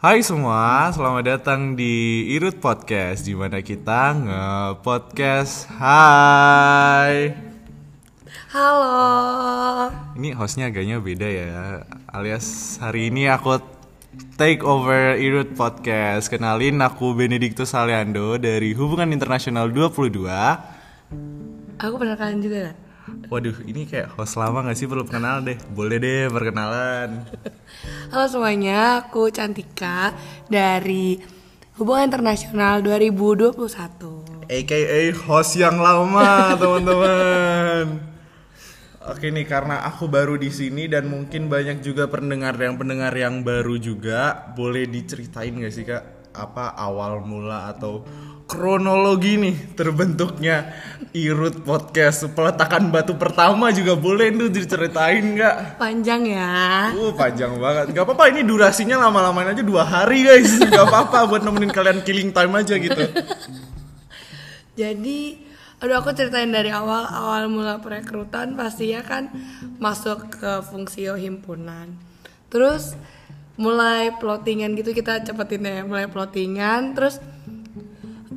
Hai semua, selamat datang di Irut Podcast di mana kita nge-podcast. Hai. Halo. Ini hostnya agaknya beda ya. Alias hari ini aku take over Irut Podcast. Kenalin aku Benedictus Aliando dari Hubungan Internasional 22. Aku pernah kalian juga gak? Waduh, ini kayak host lama gak sih perlu kenal deh? Boleh deh perkenalan. Halo semuanya, aku Cantika dari Hubungan Internasional 2021. AKA host yang lama, teman-teman. Oke nih, karena aku baru di sini dan mungkin banyak juga pendengar yang pendengar yang baru juga, boleh diceritain gak sih kak apa awal mula atau kronologi nih terbentuknya Irut Podcast peletakan batu pertama juga boleh tuh diceritain nggak? Panjang ya. Uh panjang banget. Gak apa-apa ini durasinya lama-lamain aja dua hari guys. Gak apa-apa buat nemenin kalian killing time aja gitu. Jadi, aduh aku ceritain dari awal awal mula perekrutan pasti ya kan masuk ke fungsio himpunan. Terus mulai plottingan gitu kita cepetin ya, mulai plottingan terus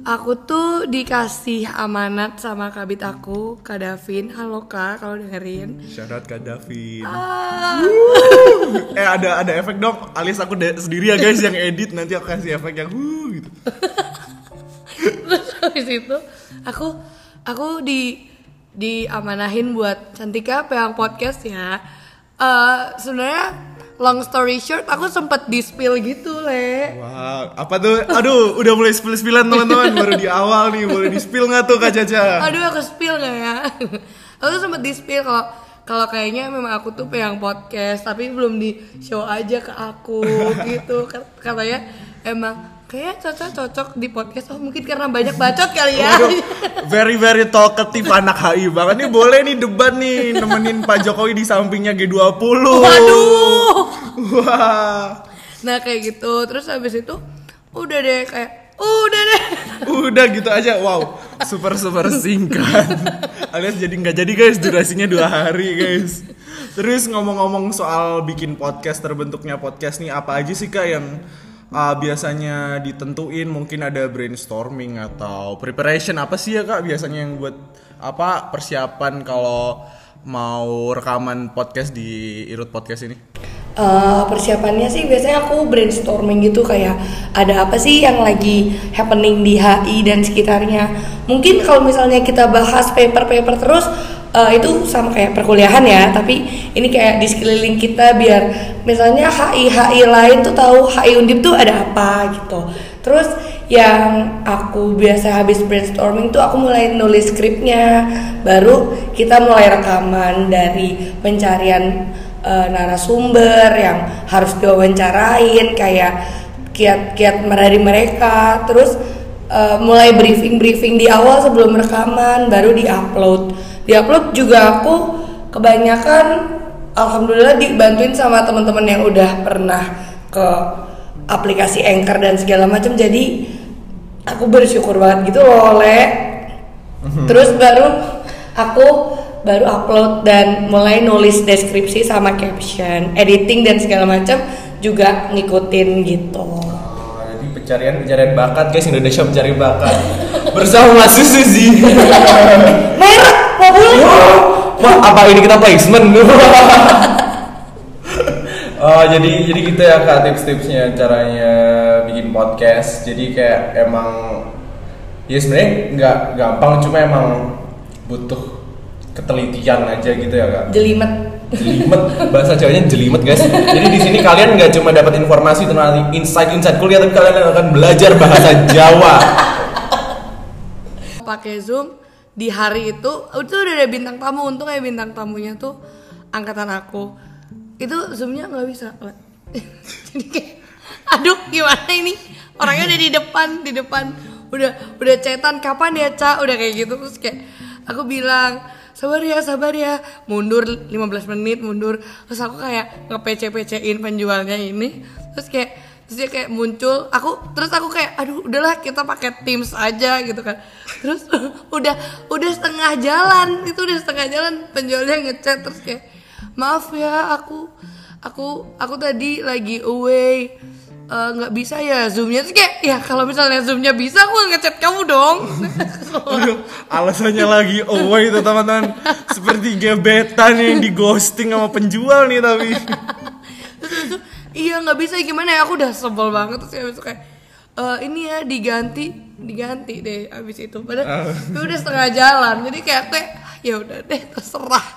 Aku tuh dikasih amanat sama kabit aku, Kak Davin. Halo Kak, kalau dengerin. Syarat Kak Davin. Ah, eh ada ada efek dong. Alias aku sendiri ya guys yang edit nanti aku kasih efek yang huh gitu. Terus habis itu aku aku di diamanahin buat Cantika peang podcast ya. Eh sebenarnya long story short aku sempet di spill gitu le. Wah, apa tuh? Aduh, udah mulai spill-spillan teman-teman baru di awal nih. Boleh di spill nggak tuh Kak Caca? Aduh aku spill gak ya? aku sempet di spill kalau kalau kayaknya memang aku tuh peang podcast tapi belum di show aja ke aku gitu katanya emang kayak cocok cocok di podcast oh mungkin karena banyak bacot kali ya Waduh, very very talkative anak HI banget nih boleh nih debat nih nemenin Pak Jokowi di sampingnya G20. waduh Wah. nah kayak gitu terus habis itu udah deh kayak udah deh Udah gitu aja. Wow, super super singkat. Alias jadi nggak jadi guys, durasinya dua hari guys. Terus ngomong-ngomong soal bikin podcast, terbentuknya podcast nih apa aja sih kak yang uh, biasanya ditentuin? Mungkin ada brainstorming atau preparation apa sih ya kak biasanya yang buat apa persiapan kalau mau rekaman podcast di Irut Podcast ini? Eh, persiapannya sih biasanya aku brainstorming gitu kayak ada apa sih yang lagi happening di HI dan sekitarnya. Mungkin kalau misalnya kita bahas paper-paper terus eh, itu sama kayak perkuliahan ya, tapi ini kayak di sekeliling kita biar misalnya HI HI lain tuh tahu HI Undip tuh ada apa gitu. Terus yang aku biasa habis brainstorming tuh aku mulai nulis skripnya, baru kita mulai rekaman dari pencarian eh, narasumber yang harus diwawancarain kayak kiat-kiat dari mereka. Terus eh, mulai briefing-briefing di awal sebelum rekaman baru di-upload. Di-upload juga aku kebanyakan alhamdulillah dibantuin sama teman-teman yang udah pernah ke aplikasi Anchor dan segala macam. Jadi aku bersyukur banget gitu loh Le. Terus baru aku baru upload dan mulai nulis deskripsi sama caption editing dan segala macam juga ngikutin gitu Oh, jadi pencarian pencarian bakat guys Indonesia mencari bakat bersama Mas Susi. merek mau boleh Wah apa ini kita placement? oh jadi jadi gitu ya kak tips-tipsnya caranya bikin podcast. Jadi kayak emang ya sebenarnya nggak gampang cuma emang butuh ketelitian aja gitu ya kak. jelimet. Jelimet. Bahasa Jawanya jelimet guys. Jadi di sini kalian nggak cuma dapat informasi tentang insight insight kuliah tapi kalian akan belajar bahasa Jawa. Pakai zoom di hari itu itu udah ada bintang tamu. Untung ya bintang tamunya tuh angkatan aku. Itu zoomnya nggak bisa. Jadi kayak aduh gimana ini? Orangnya udah di depan di depan. Udah udah cetan kapan ya cak udah kayak gitu. Terus kayak aku bilang sabar ya sabar ya. Mundur 15 menit mundur. Terus aku kayak nge-PC-PC-in penjualnya ini. Terus kayak terus dia kayak muncul. Aku terus aku kayak aduh udahlah kita pakai Teams aja gitu kan. Terus udah udah setengah jalan itu udah setengah jalan penjualnya ngechat terus kayak maaf ya aku aku aku tadi lagi away "Eh, nggak bisa ya zoomnya. Terus kayak ya kalau misalnya zoomnya bisa aku ngechat kamu dong. Aduh, alasannya lagi oh itu teman-teman. Seperti gebetan yang di ghosting sama penjual nih tapi. Terus iya nggak bisa gimana ya? Aku udah sebel banget terus habis kayak "Eh, ini ya diganti diganti deh abis itu. Padahal itu udah setengah jalan. Jadi kayak kayak ya udah deh terserah.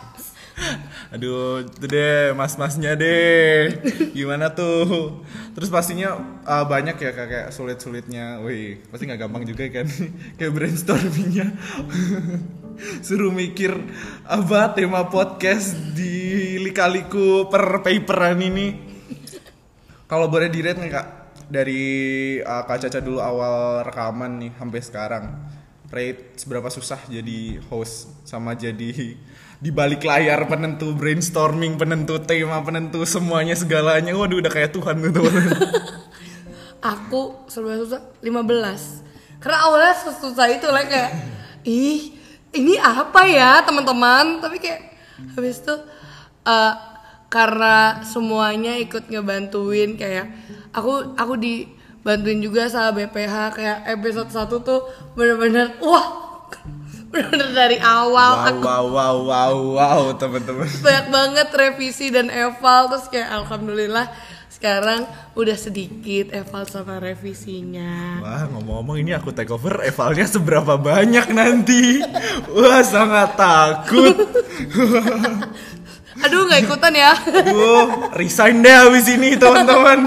Aduh itu deh mas-masnya deh. Gimana tuh terus pastinya uh, banyak ya kayak sulit-sulitnya. Wih pasti nggak gampang juga kan? Kayak brainstormingnya. Suruh mikir apa tema podcast di lika-liku per paperan ini. Kalau boleh di rate nih kak dari uh, kak Caca dulu awal rekaman nih sampai sekarang. Rate seberapa susah jadi host sama jadi di balik layar penentu brainstorming penentu tema penentu semuanya segalanya. Waduh udah kayak Tuhan gitu aku serba susah 15 karena awalnya susah itu lah kayak ih ini apa ya teman-teman? Tapi kayak habis itu eh, karena semuanya ikut ngebantuin kayak aku aku dibantuin juga sama BPH kayak episode 1 tuh bener-bener wah bener-bener dari awal wow aku wow wow wow wow teman-teman. Banyak banget revisi dan eval terus kayak alhamdulillah sekarang udah sedikit eval sama revisinya. Wah ngomong-ngomong ini aku take over evalnya seberapa banyak nanti? Wah sangat takut. Aduh nggak ikutan ya. Aduh, resign deh habis ini teman-teman.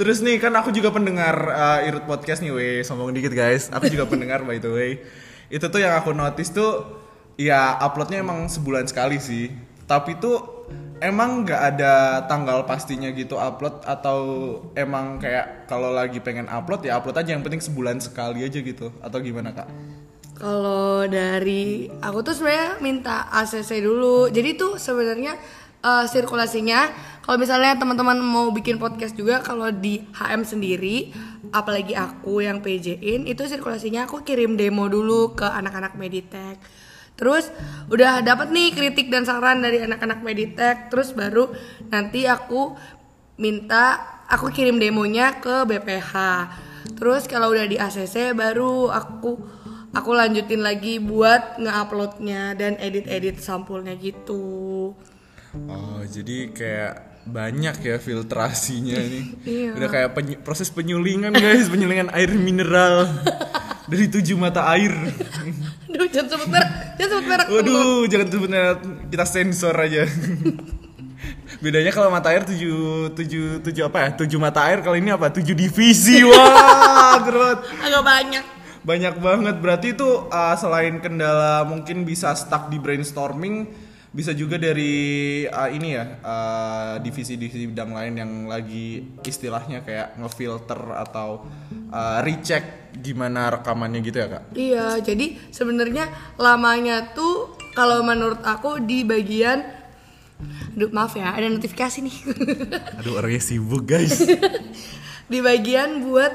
Terus nih kan aku juga pendengar uh, Irut Podcast nih, weh. Sombong dikit guys. Aku juga pendengar by the way. Itu tuh yang aku notice tuh ya uploadnya emang sebulan sekali sih. Tapi tuh emang nggak ada tanggal pastinya gitu upload atau emang kayak kalau lagi pengen upload ya upload aja yang penting sebulan sekali aja gitu atau gimana kak? kalau dari aku tuh sebenarnya minta ACC dulu jadi tuh sebenarnya eh, sirkulasinya kalau misalnya teman-teman mau bikin podcast juga kalau di HM sendiri apalagi aku yang PJ-in itu sirkulasinya aku kirim demo dulu ke anak-anak Meditech Terus udah dapat nih kritik dan saran dari anak-anak Meditech, terus baru nanti aku minta aku kirim demonya ke BPH. Terus kalau udah di ACC baru aku aku lanjutin lagi buat nge-uploadnya dan edit-edit sampulnya gitu. Oh, jadi kayak banyak ya filtrasinya nih. Iya. Udah kayak penyu- proses penyulingan guys, penyulingan air mineral dari tujuh mata air. Aduh, jangan sebut merek, jangan sebut merek. Waduh, jangan sebutnya kita sensor aja. Bedanya kalau mata air tujuh, tujuh, tujuh apa ya? Tujuh mata air, kalau ini apa? Tujuh divisi. Wah, gerot. Agak banyak. Banyak banget. Berarti itu uh, selain kendala mungkin bisa stuck di brainstorming, bisa juga dari uh, ini ya uh, divisi-divisi bidang lain yang lagi istilahnya kayak ngefilter atau uh, recheck gimana rekamannya gitu ya kak? Iya, jadi sebenarnya lamanya tuh kalau menurut aku di bagian Aduh, maaf ya, ada notifikasi nih. Aduh orangnya sibuk guys. di bagian buat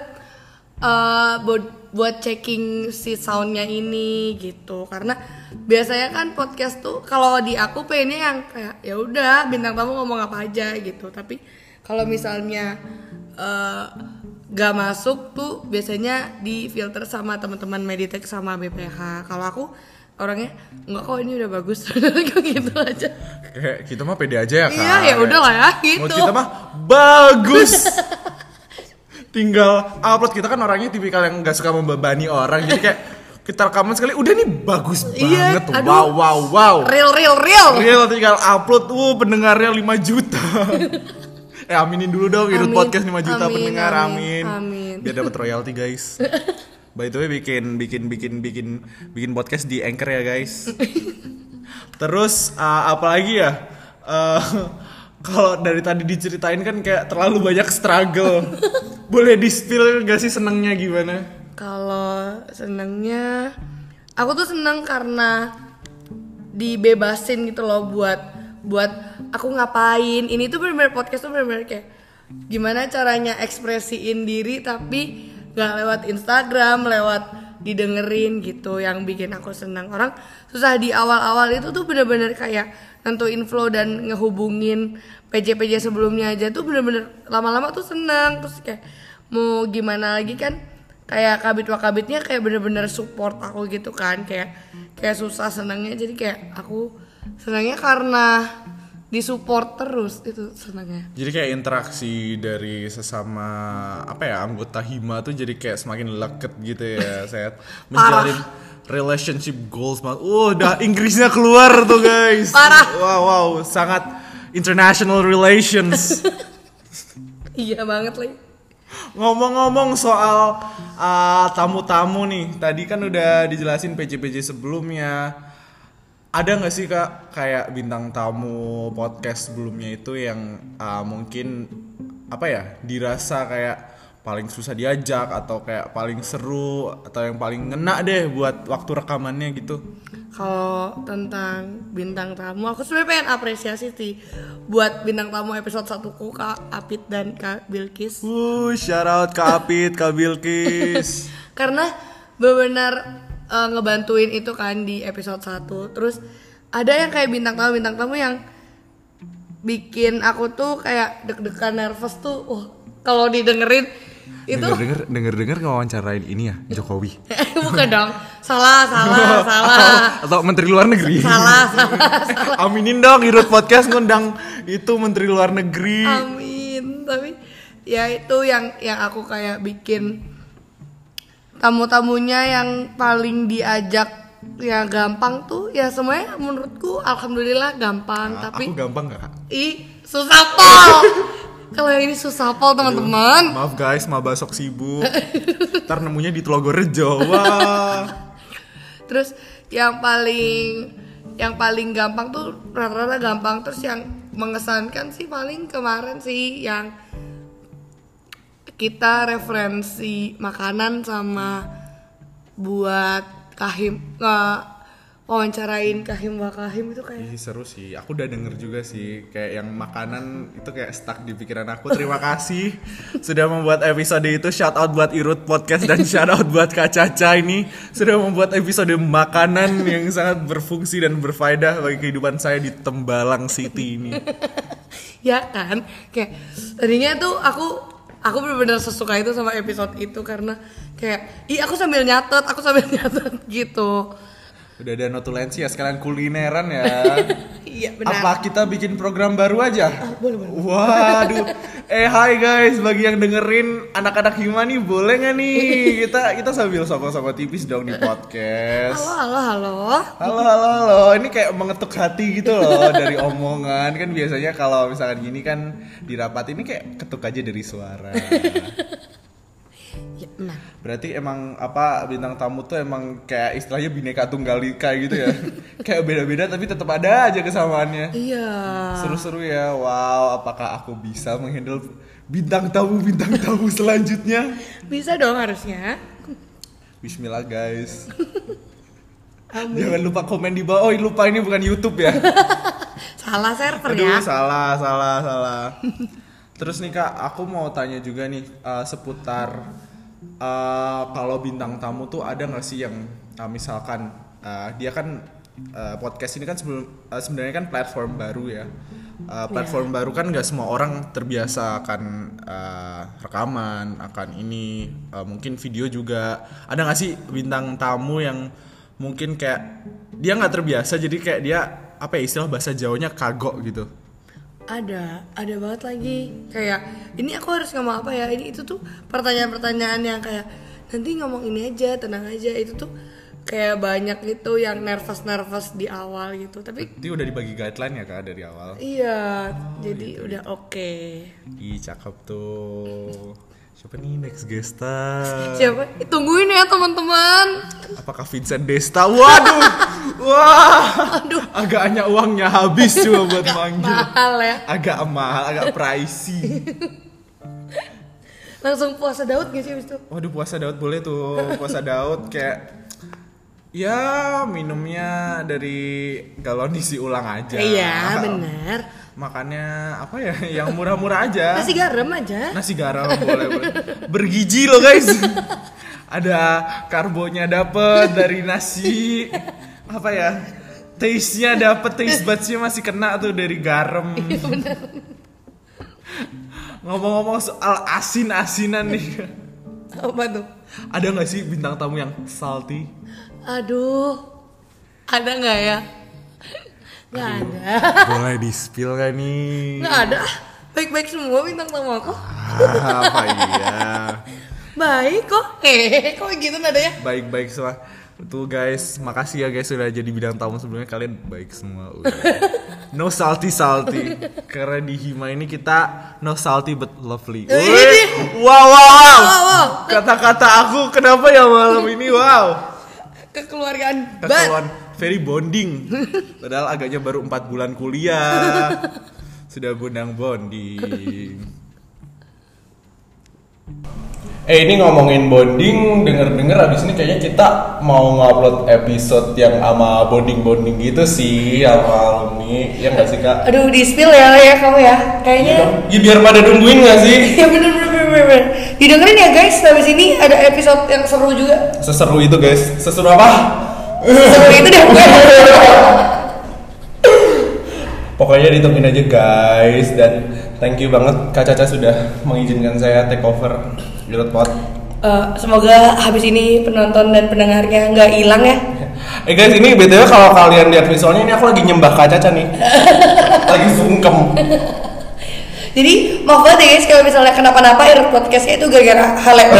eh, buat buat checking si soundnya ini gitu. Karena biasanya kan podcast tuh kalau di aku pengennya yang kayak ya udah bintang tamu ngomong apa aja gitu. Tapi kalau misalnya eh, gak masuk tuh biasanya di filter sama teman-teman Meditech sama BPH. Kalau aku orangnya nggak kok ini udah bagus Kok gitu aja. Kayak kita mah pede aja ya kak. Iya, ya udah lah ya, gitu. Menurut kita mah bagus. Tinggal upload kita kan orangnya tipikal yang nggak suka membebani orang. Jadi kayak kita rekaman sekali udah nih bagus Iya, banget. aduh. Wow wow wow. Real real real. Real tinggal upload uh pendengarnya 5 juta. eh aminin dulu dong Irut Amin, podcast 5 juta amin, pendengar amin, amin. amin. Biar dapat royalti guys. By the way bikin bikin bikin bikin bikin podcast di Anchor ya guys. Terus uh, apa lagi ya? Uh, kalau dari tadi diceritain kan kayak terlalu banyak struggle. Boleh di spill gak sih senengnya gimana? Kalau senengnya, aku tuh seneng karena dibebasin gitu loh buat buat aku ngapain. Ini tuh bener-bener podcast tuh bener-bener kayak gimana caranya ekspresiin diri tapi nggak lewat Instagram, lewat didengerin gitu yang bikin aku senang orang susah di awal-awal itu tuh bener-bener kayak nentuin flow dan ngehubungin PJ-PJ sebelumnya aja tuh bener-bener lama-lama tuh senang. Terus kayak mau gimana lagi kan kayak kabit wakabitnya kayak bener-bener support aku gitu kan. Kayak kayak susah senangnya. Jadi kayak aku senangnya karena disupport terus. Itu senangnya. Jadi kayak interaksi dari sesama apa ya anggota hima tuh jadi kayak semakin leket gitu ya, saya menjalin relationship goals banget. Uh, udah Inggrisnya keluar tuh guys. Parah. Wow, wow, sangat international relations. iya banget lagi Ngomong-ngomong soal uh, tamu-tamu nih, tadi kan udah dijelasin PJ-PJ sebelumnya. Ada nggak sih kak kayak bintang tamu podcast sebelumnya itu yang uh, mungkin apa ya dirasa kayak paling susah diajak atau kayak paling seru atau yang paling ngena deh buat waktu rekamannya gitu? kalau tentang bintang tamu aku sebenarnya pengen apresiasi sih buat bintang tamu episode 1 ku Kak Apit dan Kak Bilkis Uh, shout out Kak Apit, Kak Bilkis. karena benar-benar eh, ngebantuin itu kan di episode 1 terus ada yang kayak bintang tamu bintang tamu yang bikin aku tuh kayak deg-degan nervous tuh wah kalau didengerin itu denger denger denger ngewawancarain ini ya Jokowi bukan dong salah salah salah atau Menteri Luar Negeri. salah salah Aminin dong Irut Podcast ngundang itu Menteri Luar Negeri. Amin. Tapi ya itu yang yang aku kayak bikin tamu-tamunya yang paling diajak ya gampang tuh ya semuanya menurutku alhamdulillah gampang Ah, tapi aku gampang gak? Kak? ih susah pol kalau yang ini susah pol teman-teman Maaf guys, maba sok sibuk. Ntar nemunya di Telogorejo. Wah. terus yang paling yang paling gampang tuh rata-rata gampang terus yang mengesankan sih paling kemarin sih yang kita referensi makanan sama buat kahim nge wawancarain kahim wakahim itu kayak Ih, seru sih. Aku udah denger juga sih kayak yang makanan itu kayak stuck di pikiran aku. Terima kasih sudah membuat episode itu. Shout out buat Irut Podcast dan shout out buat Kak Caca ini sudah membuat episode makanan yang sangat berfungsi dan berfaedah bagi kehidupan saya di Tembalang City ini. ya kan kayak tadinya tuh aku aku benar-benar sesuka itu sama episode itu karena kayak ih aku sambil nyatet aku sambil nyatet gitu Udah ada notulensi ya sekalian kulineran ya. iya benar Apa kita bikin program baru aja? boleh, boleh. Waduh. Eh hai guys, bagi yang dengerin anak-anak Hima nih boleh nggak nih? Kita kita sambil sapa-sapa tipis dong di podcast. halo halo halo Halo halo halo, ini kayak mengetuk hati gitu loh dari omongan kan biasanya kalau misalkan gini kan di rapat ini kayak ketuk aja dari suara. benar Berarti emang apa bintang tamu tuh emang kayak istilahnya bineka tunggal ika gitu ya. kayak beda-beda tapi tetap ada aja kesamaannya. iya Seru-seru ya. Wow, apakah aku bisa menghandle bintang tamu bintang tamu selanjutnya? bisa dong harusnya Bismillah guys. Amin. Jangan lupa komen di bawah. Oh, lupa ini bukan YouTube ya. salah server Aduh, ya salah, salah, salah. Terus nih Kak, aku mau tanya juga nih eh, seputar eh, kalau bintang tamu tuh ada nggak sih yang eh, misalkan eh, dia kan eh, podcast ini kan sebelum eh, sebenarnya kan platform baru ya. Eh, platform baru kan nggak semua orang terbiasa akan eh, rekaman, akan ini eh, mungkin video juga. Ada nggak sih bintang tamu yang mungkin kayak dia nggak terbiasa jadi kayak dia apa ya istilah bahasa Jawanya kagok gitu. Ada ada banget lagi. Kayak ini aku harus ngomong apa ya? Ini itu tuh pertanyaan-pertanyaan yang kayak nanti ngomong ini aja tenang aja. Itu tuh kayak banyak gitu yang nervous nervous di awal gitu. Tapi Itu udah dibagi guideline ya kak dari awal. iya jadi udah oke. Ih cakep tuh. Siapa nih next guestar? siapa tungguin ya teman-teman Apakah Vincent Desta? Waduh, wah, agaknya uangnya habis cuma buat manggil. mahal ya Agak mahal, agak pricey. langsung puasa Daud gak sih abis itu Waduh puasa Daud boleh tuh, puasa Daud kayak ya minumnya dari galon isi ulang aja. iya benar Makannya apa ya? Yang murah-murah aja. nasi garam aja Nasi garam boleh boleh. Bergizi loh guys. ada karbonya dapet dari nasi apa ya taste-nya dapet taste buds-nya masih kena tuh dari garam ngomong-ngomong soal asin-asinan nih Apa tuh? ada nggak sih bintang tamu yang salty Aduh. Ada nggak ya? Nggak ada. boleh di spill gak nih Nggak ada. Baik-baik semua bintang tamu aku. Ah, apa iya Baik kok. Hehehe, kok gitu nadanya? baik-baik semua Tuh guys, makasih ya guys sudah jadi bidang tamu sebelumnya kalian baik semua. No salty salty. Karena di Hima ini kita no salty but lovely. Wih. Wih. Wow, wow, wow. wow. Kata-kata aku kenapa ya malam ini wow. Kekeluargaan. Ban. Very bonding. Padahal agaknya baru 4 bulan kuliah. Sudah bundang bonding. Eh ini ngomongin bonding, denger-denger abis ini kayaknya kita mau ngupload episode yang sama bonding-bonding gitu sih sama alumni, ya nggak sih kak? Aduh, di spill ya ya kamu ya. Kayaknya Ya biar pada nungguin nggak sih? ya bener bener bener bener. Didengerin ya guys, habis ini ada episode yang seru juga. Seseru itu guys, seseru apa? Seru itu deh. Pokoknya ditungguin aja guys dan thank you banget Kak Caca sudah mengizinkan saya take over Girot Pod. Eh, semoga habis ini penonton dan pendengarnya nggak hilang ya. Eh guys ini btw kalau kalian lihat visualnya ini aku lagi nyembah Kak Caca nih, lagi sungkem. Jadi maaf banget ya guys kalau misalnya kenapa-napa Irut Podcastnya itu gara-gara hal yang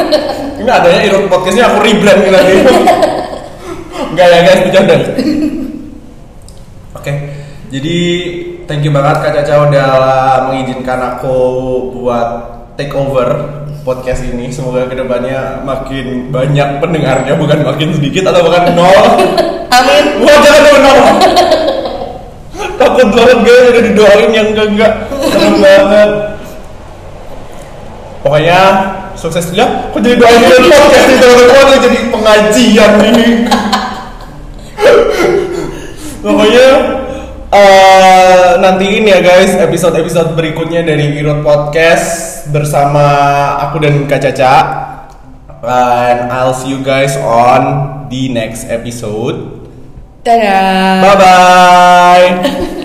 Ini adanya Irot Podcastnya aku rebrand lagi. Enggak ya guys, bercanda. Oke, jadi thank you banget Kak Caca udah mengizinkan aku buat take over podcast ini. Semoga ke depannya makin banyak pendengarnya, bukan makin sedikit atau bahkan nol. Amin. Wah jangan dong nol. Takut banget guys udah didoain yang enggak enggak. Serem banget. Pokoknya sukses ya. Kok jadi doain podcast nih teman-teman jadi pengajian ini. Pokoknya eh, nantiin ya guys episode-episode berikutnya dari Irot Podcast bersama aku dan Kak Caca. And I'll see you guys on the next episode. Dadah. Bye bye.